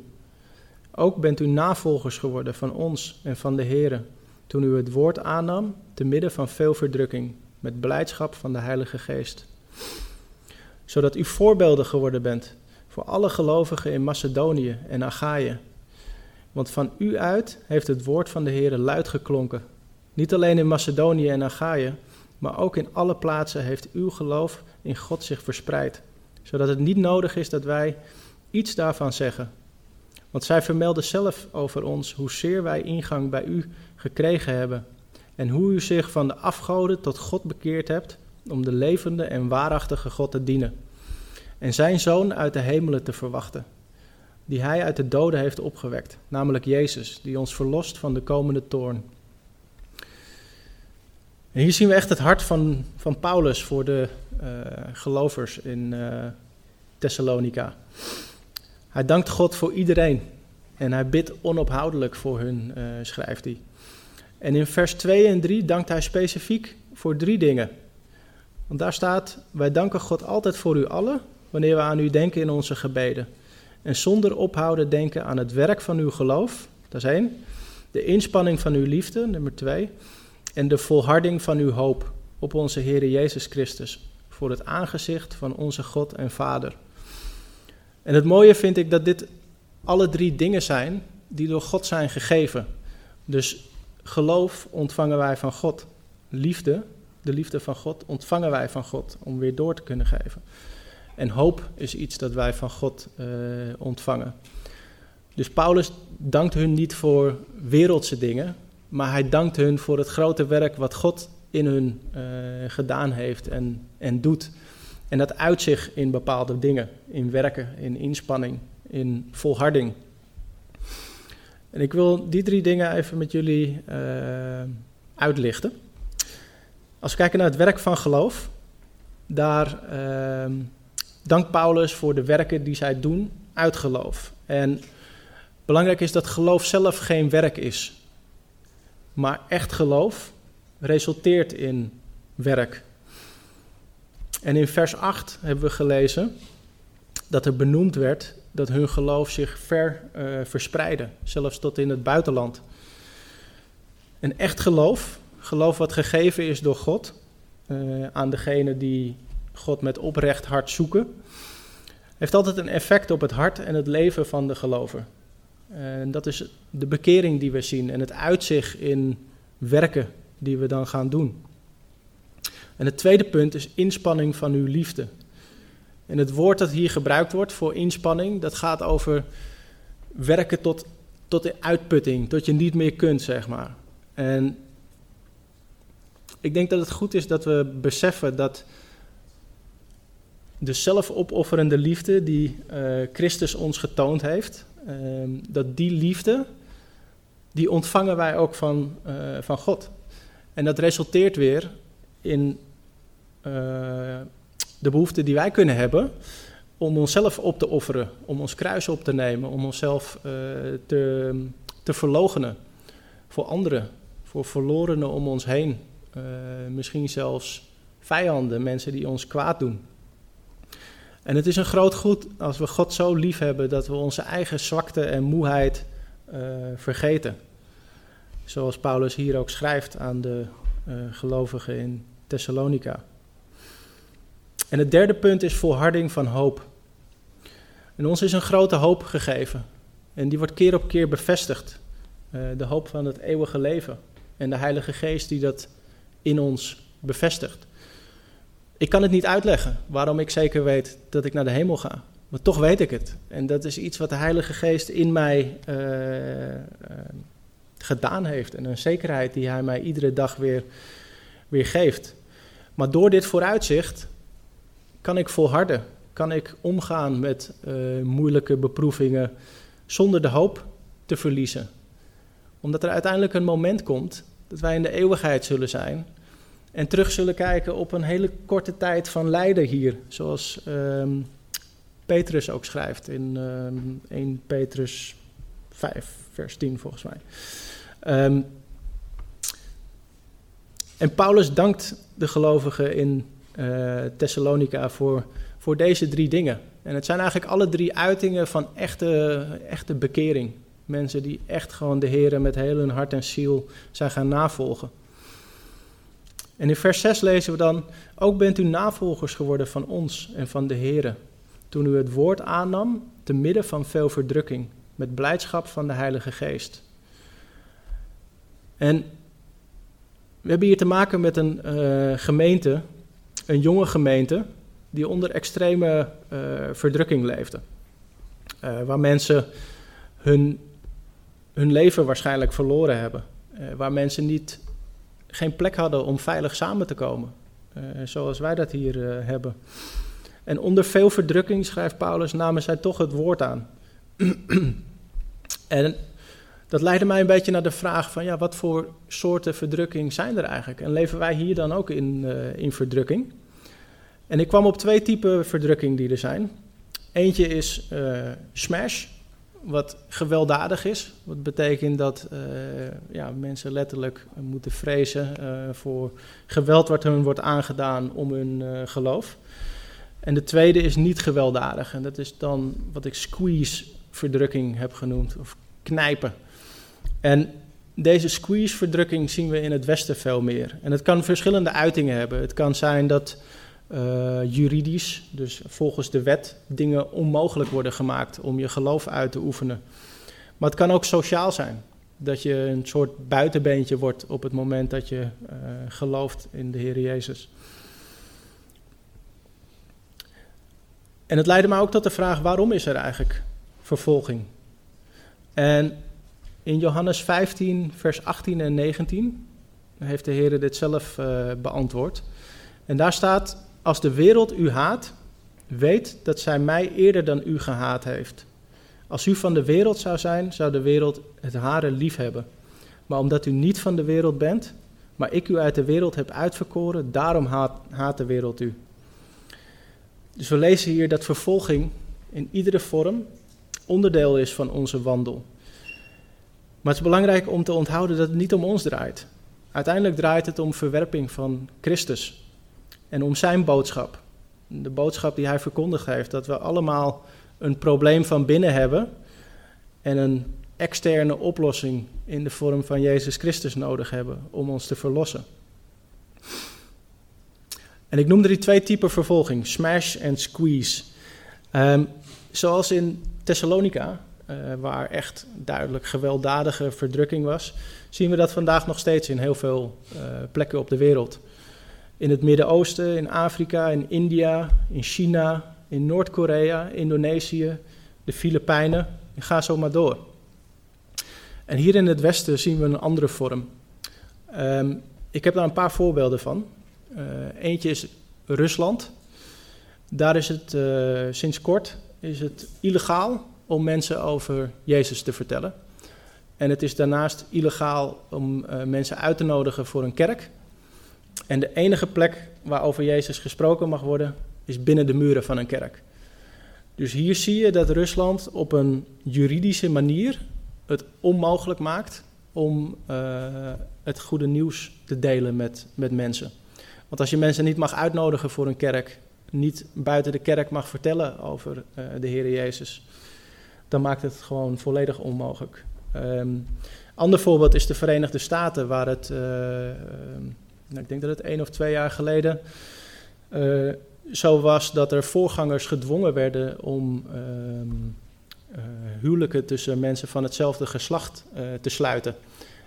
Ook bent u navolgers geworden van ons en van de Heere, toen u het woord aannam, te midden van veel verdrukking, met blijdschap van de Heilige Geest. Zodat u voorbeelden geworden bent voor alle gelovigen in Macedonië en Achaïe. Want van u uit heeft het woord van de Heere luid geklonken. Niet alleen in Macedonië en Achaïe, maar ook in alle plaatsen heeft uw geloof in God zich verspreid. Zodat het niet nodig is dat wij iets daarvan zeggen. Want zij vermelden zelf over ons hoezeer wij ingang bij u gekregen hebben. En hoe u zich van de afgoden tot God bekeerd hebt om de levende en waarachtige God te dienen. En zijn zoon uit de hemelen te verwachten, die hij uit de doden heeft opgewekt, namelijk Jezus, die ons verlost van de komende toorn. En hier zien we echt het hart van, van Paulus voor de uh, gelovers in uh, Thessalonica. Hij dankt God voor iedereen en hij bidt onophoudelijk voor hun, uh, schrijft hij. En in vers 2 en 3 dankt hij specifiek voor drie dingen. Want daar staat: Wij danken God altijd voor u allen, wanneer we aan u denken in onze gebeden. En zonder ophouden denken aan het werk van uw geloof, dat is één. De inspanning van uw liefde, nummer twee. En de volharding van uw hoop op onze Heer Jezus Christus, voor het aangezicht van onze God en Vader. En het mooie vind ik dat dit alle drie dingen zijn die door God zijn gegeven. Dus geloof ontvangen wij van God. Liefde, de liefde van God, ontvangen wij van God om weer door te kunnen geven. En hoop is iets dat wij van God uh, ontvangen. Dus Paulus dankt hun niet voor wereldse dingen, maar hij dankt hun voor het grote werk wat God in hun uh, gedaan heeft en, en doet. En dat uit zich in bepaalde dingen, in werken, in inspanning, in volharding. En ik wil die drie dingen even met jullie uh, uitlichten. Als we kijken naar het werk van geloof, daar uh, dankt Paulus voor de werken die zij doen uit geloof. En belangrijk is dat geloof zelf geen werk is, maar echt geloof resulteert in werk. En in vers 8 hebben we gelezen dat er benoemd werd dat hun geloof zich ver uh, verspreidde, zelfs tot in het buitenland. Een echt geloof, geloof wat gegeven is door God uh, aan degene die God met oprecht hart zoeken, heeft altijd een effect op het hart en het leven van de gelover. En dat is de bekering die we zien en het uitzicht in werken die we dan gaan doen. En het tweede punt is inspanning van uw liefde. En het woord dat hier gebruikt wordt voor inspanning, dat gaat over werken tot, tot de uitputting, tot je niet meer kunt, zeg maar. En ik denk dat het goed is dat we beseffen dat de zelfopofferende liefde die uh, Christus ons getoond heeft, uh, dat die liefde, die ontvangen wij ook van, uh, van God. En dat resulteert weer in de behoefte die wij kunnen hebben om onszelf op te offeren, om ons kruis op te nemen, om onszelf te, te verlogenen voor anderen, voor verlorenen om ons heen, misschien zelfs vijanden, mensen die ons kwaad doen. En het is een groot goed als we God zo lief hebben dat we onze eigen zwakte en moeheid vergeten. Zoals Paulus hier ook schrijft aan de gelovigen in Thessalonica. En het derde punt is volharding van hoop. En ons is een grote hoop gegeven. En die wordt keer op keer bevestigd. Uh, de hoop van het eeuwige leven. En de Heilige Geest die dat in ons bevestigt. Ik kan het niet uitleggen waarom ik zeker weet dat ik naar de hemel ga. Maar toch weet ik het. En dat is iets wat de Heilige Geest in mij uh, uh, gedaan heeft. En een zekerheid die Hij mij iedere dag weer, weer geeft. Maar door dit vooruitzicht kan ik volharden. Kan ik omgaan met uh, moeilijke beproevingen zonder de hoop te verliezen. Omdat er uiteindelijk een moment komt dat wij in de eeuwigheid zullen zijn en terug zullen kijken op een hele korte tijd van lijden hier. Zoals um, Petrus ook schrijft in um, 1 Petrus 5, vers 10 volgens mij. Um, en Paulus dankt de gelovigen in Thessalonica voor, voor deze drie dingen. En het zijn eigenlijk alle drie uitingen van echte, echte bekering. Mensen die echt gewoon de Heer met heel hun hart en ziel zijn gaan navolgen. En in vers 6 lezen we dan: Ook bent u navolgers geworden van ons en van de Heer. Toen u het woord aannam, te midden van veel verdrukking, met blijdschap van de Heilige Geest. En we hebben hier te maken met een uh, gemeente, een jonge gemeente, die onder extreme uh, verdrukking leefde. Uh, waar mensen hun, hun leven waarschijnlijk verloren hebben. waar mensen niet geen plek hadden om veilig samen te komen, zoals wij dat hier hebben. En onder veel verdrukking, schrijft Paulus, namen zij toch het woord aan. en dat leidde mij een beetje naar de vraag van, ja, wat voor soorten verdrukking zijn er eigenlijk? En leven wij hier dan ook in, uh, in verdrukking? En ik kwam op twee typen verdrukking die er zijn. Eentje is smash, wat gewelddadig is. Wat betekent dat uh, ja, mensen letterlijk moeten vrezen voor geweld wat hun wordt aangedaan om hun geloof. En de tweede is niet gewelddadig. En dat is dan wat ik squeeze-verdrukking heb genoemd, of knijpen. En deze squeeze-verdrukking zien we in het Westen veel meer. En het kan verschillende uitingen hebben. Het kan zijn dat uh, juridisch, dus volgens de wet, dingen onmogelijk worden gemaakt om je geloof uit te oefenen. Maar het kan ook sociaal zijn. Dat je een soort buitenbeentje wordt op het moment dat je uh, gelooft in de Heer Jezus. En het leidde me ook tot de vraag: waarom is er eigenlijk vervolging? En in Johannes 15, vers 18 en 19 heeft de Heer dit zelf uh, beantwoord. En daar staat: Als de wereld u haat, weet dat zij mij eerder dan u gehaat heeft. Als u van de wereld zou zijn, zou de wereld het hare lief hebben. Maar omdat u niet van de wereld bent, maar ik u uit de wereld heb uitverkoren, daarom haat, haat de wereld u. Dus we lezen hier dat vervolging in iedere vorm onderdeel is van onze wandel. Maar het is belangrijk om te onthouden dat het niet om ons draait. Uiteindelijk draait het om verwerping van Christus en om zijn boodschap. De boodschap die hij verkondigd heeft, dat we allemaal een probleem van binnen hebben en een externe oplossing in de vorm van Jezus Christus nodig hebben om ons te verlossen. En ik noemde die twee typen vervolging, smash en squeeze. Um, zoals in Thessalonica, waar echt duidelijk gewelddadige verdrukking was, zien we dat vandaag nog steeds in heel veel uh, plekken op de wereld. In het Midden-Oosten, in Afrika, in India, in China, in Noord-Korea, Indonesië, de Filipijnen. Ga zo maar door. En hier in het Westen zien we een andere vorm. Um, ik heb daar een paar voorbeelden van. Uh, eentje is Rusland. Daar is het sinds kort is het illegaal om mensen over Jezus te vertellen. En het is daarnaast illegaal om uh, mensen uit te nodigen voor een kerk. En de enige plek waar over Jezus gesproken mag worden, is binnen de muren van een kerk. Dus hier zie je dat Rusland op een juridische manier het onmogelijk maakt om uh, het goede nieuws te delen met, met mensen. Want als je mensen niet mag uitnodigen voor een kerk, niet buiten de kerk mag vertellen over uh, de Heer Jezus, dan maakt het gewoon volledig onmogelijk. Um, ander voorbeeld is de Verenigde Staten, waar het, uh, nou, ik denk dat het één of twee jaar geleden uh, zo was dat er voorgangers gedwongen werden om um, huwelijken tussen mensen van hetzelfde geslacht te sluiten.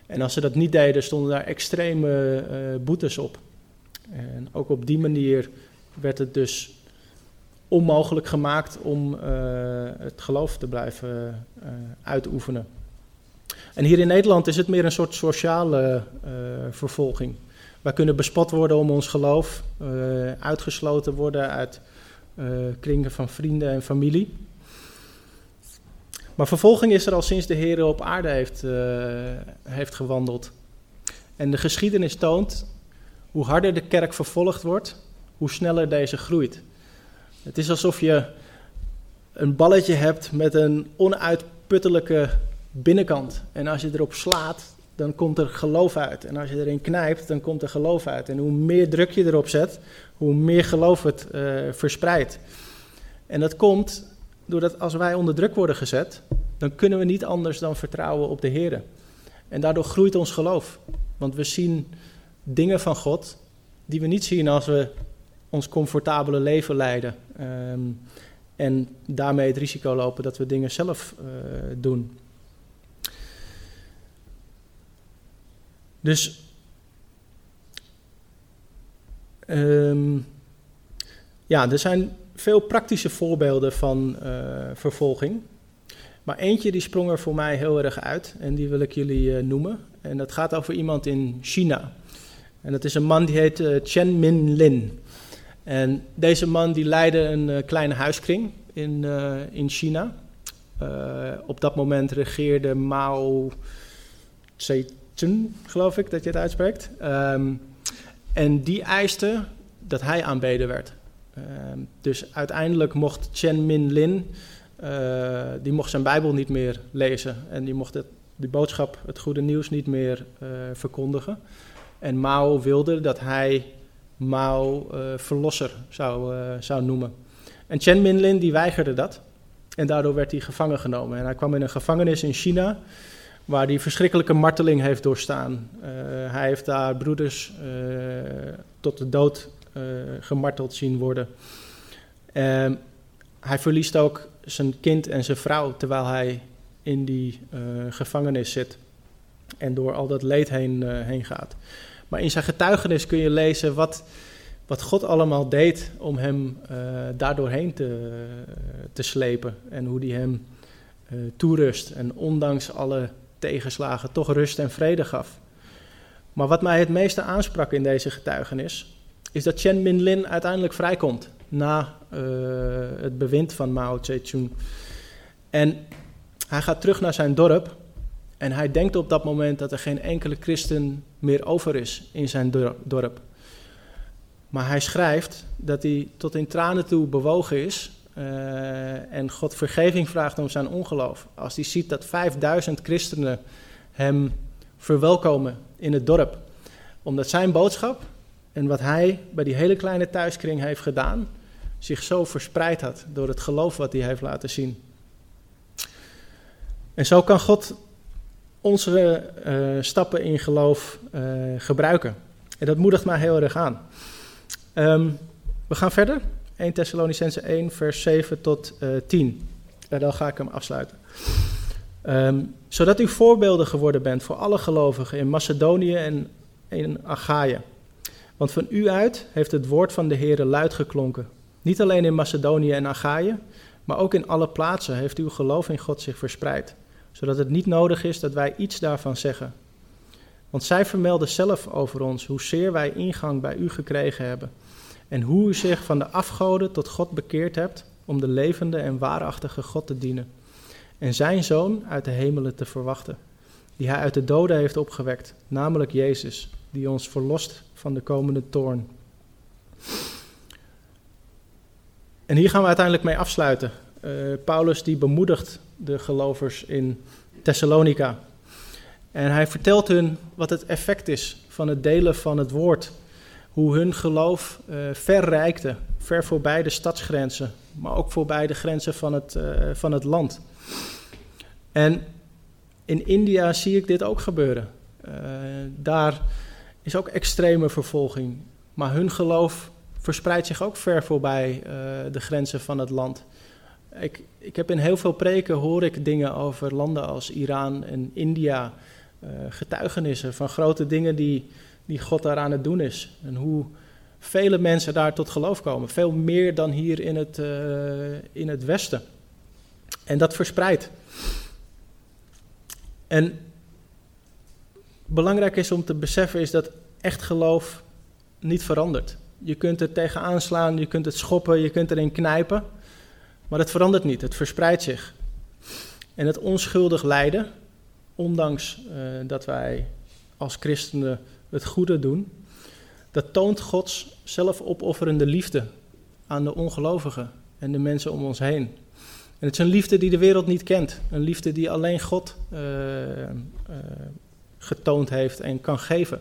En als ze dat niet deden, stonden daar extreme boetes op. En ook op die manier werd het dus onmogelijk gemaakt om uh, het geloof te blijven uh, uitoefenen. En hier in Nederland is het meer een soort sociale uh, vervolging. Wij kunnen bespot worden om ons geloof, uitgesloten worden uit kringen van vrienden en familie. Maar vervolging is er al sinds de Heer op aarde heeft, heeft gewandeld. En de geschiedenis toont hoe harder de kerk vervolgd wordt, hoe sneller deze groeit. Het is alsof je een balletje hebt met een onuitputtelijke binnenkant. En als je erop slaat, dan komt er geloof uit. En als je erin knijpt, dan komt er geloof uit. En hoe meer druk je erop zet, hoe meer geloof het uh, verspreidt. En dat komt doordat als wij onder druk worden gezet, dan kunnen we niet anders dan vertrouwen op de Heer. En daardoor groeit ons geloof. Want we zien dingen van God die we niet zien als we ons comfortabele leven leiden. Um, en daarmee het risico lopen dat we dingen zelf uh, doen. Dus um, ja, er zijn veel praktische voorbeelden van uh, vervolging. Maar eentje die sprong er voor mij heel erg uit en die wil ik jullie uh, noemen. En dat gaat over iemand in China. En dat is een man die heet Chen Min Lin. En deze man die leidde een uh, kleine huiskring in, uh, in China. op dat moment regeerde Mao Zedong, geloof ik dat je het uitspreekt. Um, en die eiste dat hij aanbeden werd. Um, dus uiteindelijk mocht Chen Min Lin eh, die mocht zijn Bijbel niet meer lezen en die mocht het, die boodschap, het goede nieuws, niet meer verkondigen. En Mao wilde dat hij Mao uh, verlosser zou, zou noemen. En Chen Minlin die weigerde dat. En daardoor werd hij gevangen genomen. En hij kwam in een gevangenis in China, waar hij verschrikkelijke marteling heeft doorstaan. hij heeft daar broeders tot de dood gemarteld zien worden. hij verliest ook zijn kind en zijn vrouw terwijl hij in die gevangenis zit en door al dat leed heen, heen gaat. Maar in zijn getuigenis kun je lezen wat, wat God allemaal deed om hem uh, daardoorheen te, te slepen en hoe hij hem toerust en ondanks alle tegenslagen toch rust en vrede gaf. Maar wat mij het meeste aansprak in deze getuigenis is dat Chen Minlin uiteindelijk vrijkomt na uh, het bewind van Mao Zedong. En hij gaat terug naar zijn dorp en hij denkt op dat moment dat er geen enkele christen meer over is in zijn dorp. Maar hij schrijft dat hij tot in tranen toe bewogen is uh, en God vergeving vraagt om zijn ongeloof. Als hij ziet dat 5000 christenen hem verwelkomen in het dorp. Omdat zijn boodschap en wat hij bij die hele kleine thuiskring heeft gedaan, zich zo verspreid had door het geloof wat hij heeft laten zien. En zo kan God onze uh, stappen in geloof uh, gebruiken. En dat moedigt mij heel erg aan. Um, we gaan verder. 1 Thessalonicense 1, vers 7 tot uh, 10. En dan ga ik hem afsluiten. Um, zodat u voorbeelden geworden bent voor alle gelovigen in Macedonië en in Achaia. Want van u uit heeft het woord van de Heer luid geklonken. Niet alleen in Macedonië en Achaïe, maar ook in alle plaatsen heeft uw geloof in God zich verspreid, zodat het niet nodig is dat wij iets daarvan zeggen. Want zij vermelden zelf over ons hoezeer wij ingang bij u gekregen hebben en hoe u zich van de afgoden tot God bekeerd hebt om de levende en waarachtige God te dienen en zijn zoon uit de hemelen te verwachten, die hij uit de doden heeft opgewekt, namelijk Jezus, die ons verlost van de komende toorn. En hier gaan we uiteindelijk mee afsluiten. Uh, Paulus die bemoedigt de gelovers in Thessalonica. En hij vertelt hun wat het effect is van het delen van het woord. Hoe hun geloof uh, ver reikte, ver voorbij de stadsgrenzen, maar ook voorbij de grenzen van het, uh, van het land. En in India zie ik dit ook gebeuren. daar is ook extreme vervolging, maar hun geloof verspreidt zich ook ver voorbij de grenzen van het land. Ik, ik heb in heel veel preken hoor ik dingen over landen als Iran en India, uh, getuigenissen van grote dingen die, die God daar aan het doen is. En hoe vele mensen daar tot geloof komen. Veel meer dan hier in het, uh, in het Westen. En dat verspreidt. En belangrijk is om te beseffen is dat echt geloof niet verandert. Je kunt het tegenaan slaan, je kunt het schoppen, je kunt erin knijpen. Maar het verandert niet, het verspreidt zich. En het onschuldig lijden, ondanks uh, dat wij als christenen het goede doen, dat toont Gods zelfopofferende liefde aan de ongelovigen en de mensen om ons heen. En het is een liefde die de wereld niet kent. Een liefde die alleen God uh, uh, getoond heeft en kan geven.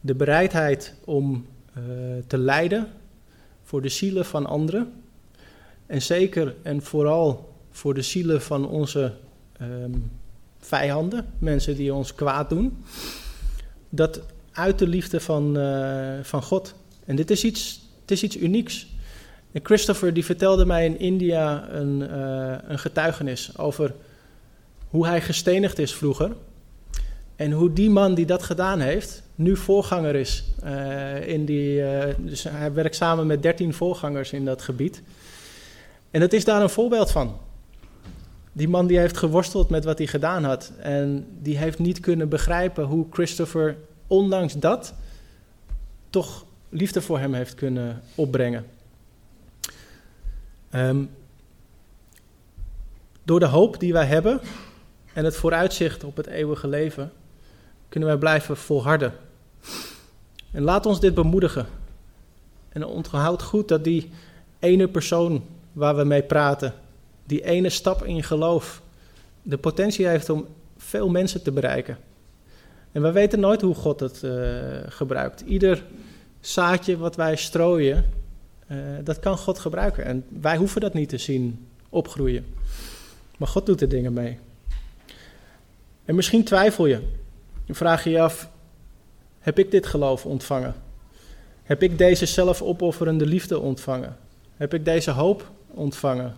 De bereidheid om te lijden voor de zielen van anderen. En zeker en vooral voor de zielen van onze um, vijanden, mensen die ons kwaad doen. Dat uit de liefde van, uh, van God. En dit is iets, het is iets unieks. En Christopher die vertelde mij in India een, uh, een getuigenis over hoe hij gestenigd is vroeger. En hoe die man die dat gedaan heeft, nu voorganger is. Uh, in die, dus hij werkt samen met dertien voorgangers in dat gebied. En dat is daar een voorbeeld van. Die man die heeft geworsteld met wat hij gedaan had. En die heeft niet kunnen begrijpen hoe Christopher, ondanks dat, toch liefde voor hem heeft kunnen opbrengen. Um, door de hoop die wij hebben en het vooruitzicht op het eeuwige leven, kunnen wij blijven volharden. En laat ons dit bemoedigen. En onthoud goed dat die ene persoon waar we mee praten, die ene stap in geloof de potentie heeft om veel mensen te bereiken. En we weten nooit hoe God het uh, gebruikt. Ieder zaadje wat wij strooien, uh, dat kan God gebruiken. En wij hoeven dat niet te zien opgroeien. Maar God doet er dingen mee. En misschien twijfel je. Dan vraag je je af: heb ik dit geloof ontvangen? Heb ik deze zelfopofferende liefde ontvangen? Heb ik deze hoop ontvangen?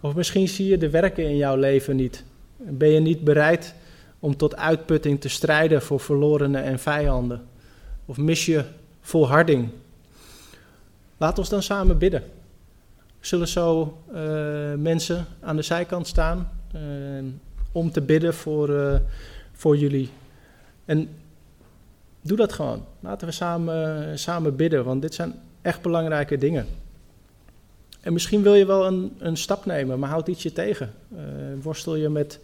Of misschien zie je de werken in jouw leven niet. Ben je niet bereid om tot uitputting te strijden voor verlorenen en vijanden? Of mis je volharding? Laat ons dan samen bidden. Zullen zo uh, mensen aan de zijkant staan uh, om te bidden voor, uh, voor jullie. En doe dat gewoon. Laten we samen, samen bidden, want dit zijn echt belangrijke dingen. En misschien wil je wel een, een stap nemen, maar houd iets je tegen. worstel je met,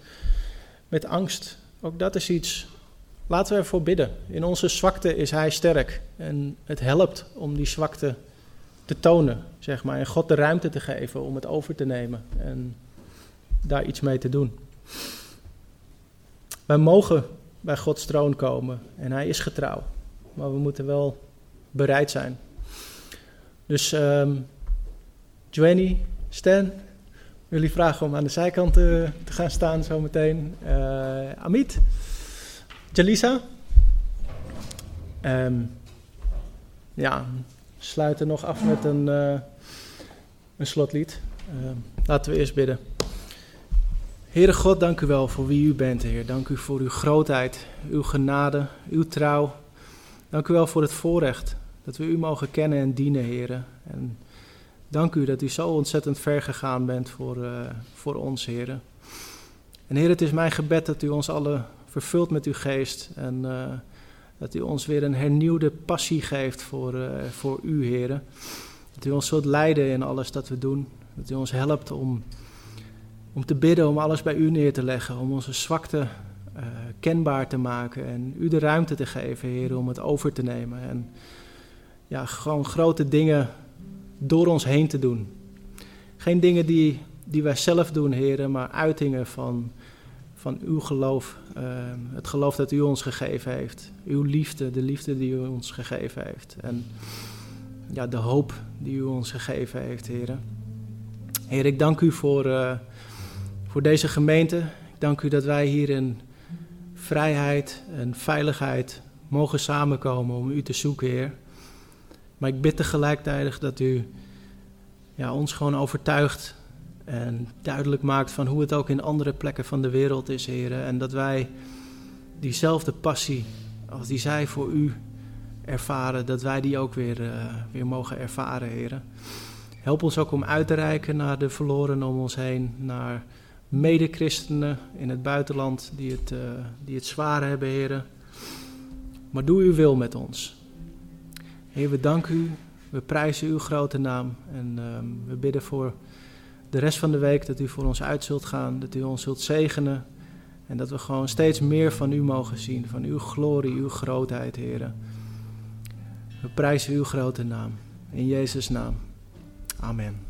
met angst. Ook dat is iets. Laten we ervoor bidden. In onze zwakte is Hij sterk. En het helpt om die zwakte te tonen, zeg maar. En God de ruimte te geven om het over te nemen en daar iets mee te doen. Wij mogen bij Gods troon komen en Hij is getrouw. Maar we moeten wel bereid zijn. Dus um, Joanny, Stan, jullie vragen om aan de zijkant te, te gaan staan zometeen. Uh, Amit, Jalisa. Um, ja, sluiten nog af met een, uh, een slotlied. Uh, laten we eerst bidden. Heere God, dank u wel voor wie u bent, Heer. Dank u voor uw grootheid, uw genade, uw trouw. Dank u wel voor het voorrecht dat we u mogen kennen en dienen, Heer. En dank u dat u zo ontzettend ver gegaan bent voor, uh, voor ons, Heer. En Heer, het is mijn gebed dat u ons alle vervult met uw geest en dat u ons weer een hernieuwde passie geeft voor, uh, voor u, heren. Dat u ons zult leiden in alles dat we doen. Dat u ons helpt om, om te bidden, om alles bij u neer te leggen. Om onze zwakte kenbaar te maken. En u de ruimte te geven, heren, om het over te nemen. En ja, gewoon grote dingen door ons heen te doen. Geen dingen die, die wij zelf doen, heren, maar uitingen van van uw geloof, uh, het geloof dat u ons gegeven heeft. Uw liefde, de liefde die u ons gegeven heeft. En ja, de hoop die u ons gegeven heeft, heren. Heer, ik dank u voor, uh, voor deze gemeente. Ik dank u dat wij hier in vrijheid en veiligheid mogen samenkomen om u te zoeken, Heer. Maar ik bid tegelijkertijd dat u ja, ons gewoon overtuigt en duidelijk maakt van hoe het ook in andere plekken van de wereld is, heren. En dat wij diezelfde passie als die zij voor u ervaren, dat wij die ook weer, uh, weer mogen ervaren, heren. Help ons ook om uit te reiken naar de verloren om ons heen, naar medechristenen in het buitenland die het, uh, die het zwaar hebben, heren. Maar doe uw wil met ons. Heer, we danken u, we prijzen uw grote naam en uh, we bidden voor de rest van de week dat u voor ons uit zult gaan, dat u ons zult zegenen. En dat we gewoon steeds meer van u mogen zien, van uw glorie, uw grootheid, heren. We prijzen uw grote naam. In Jezus' naam. Amen.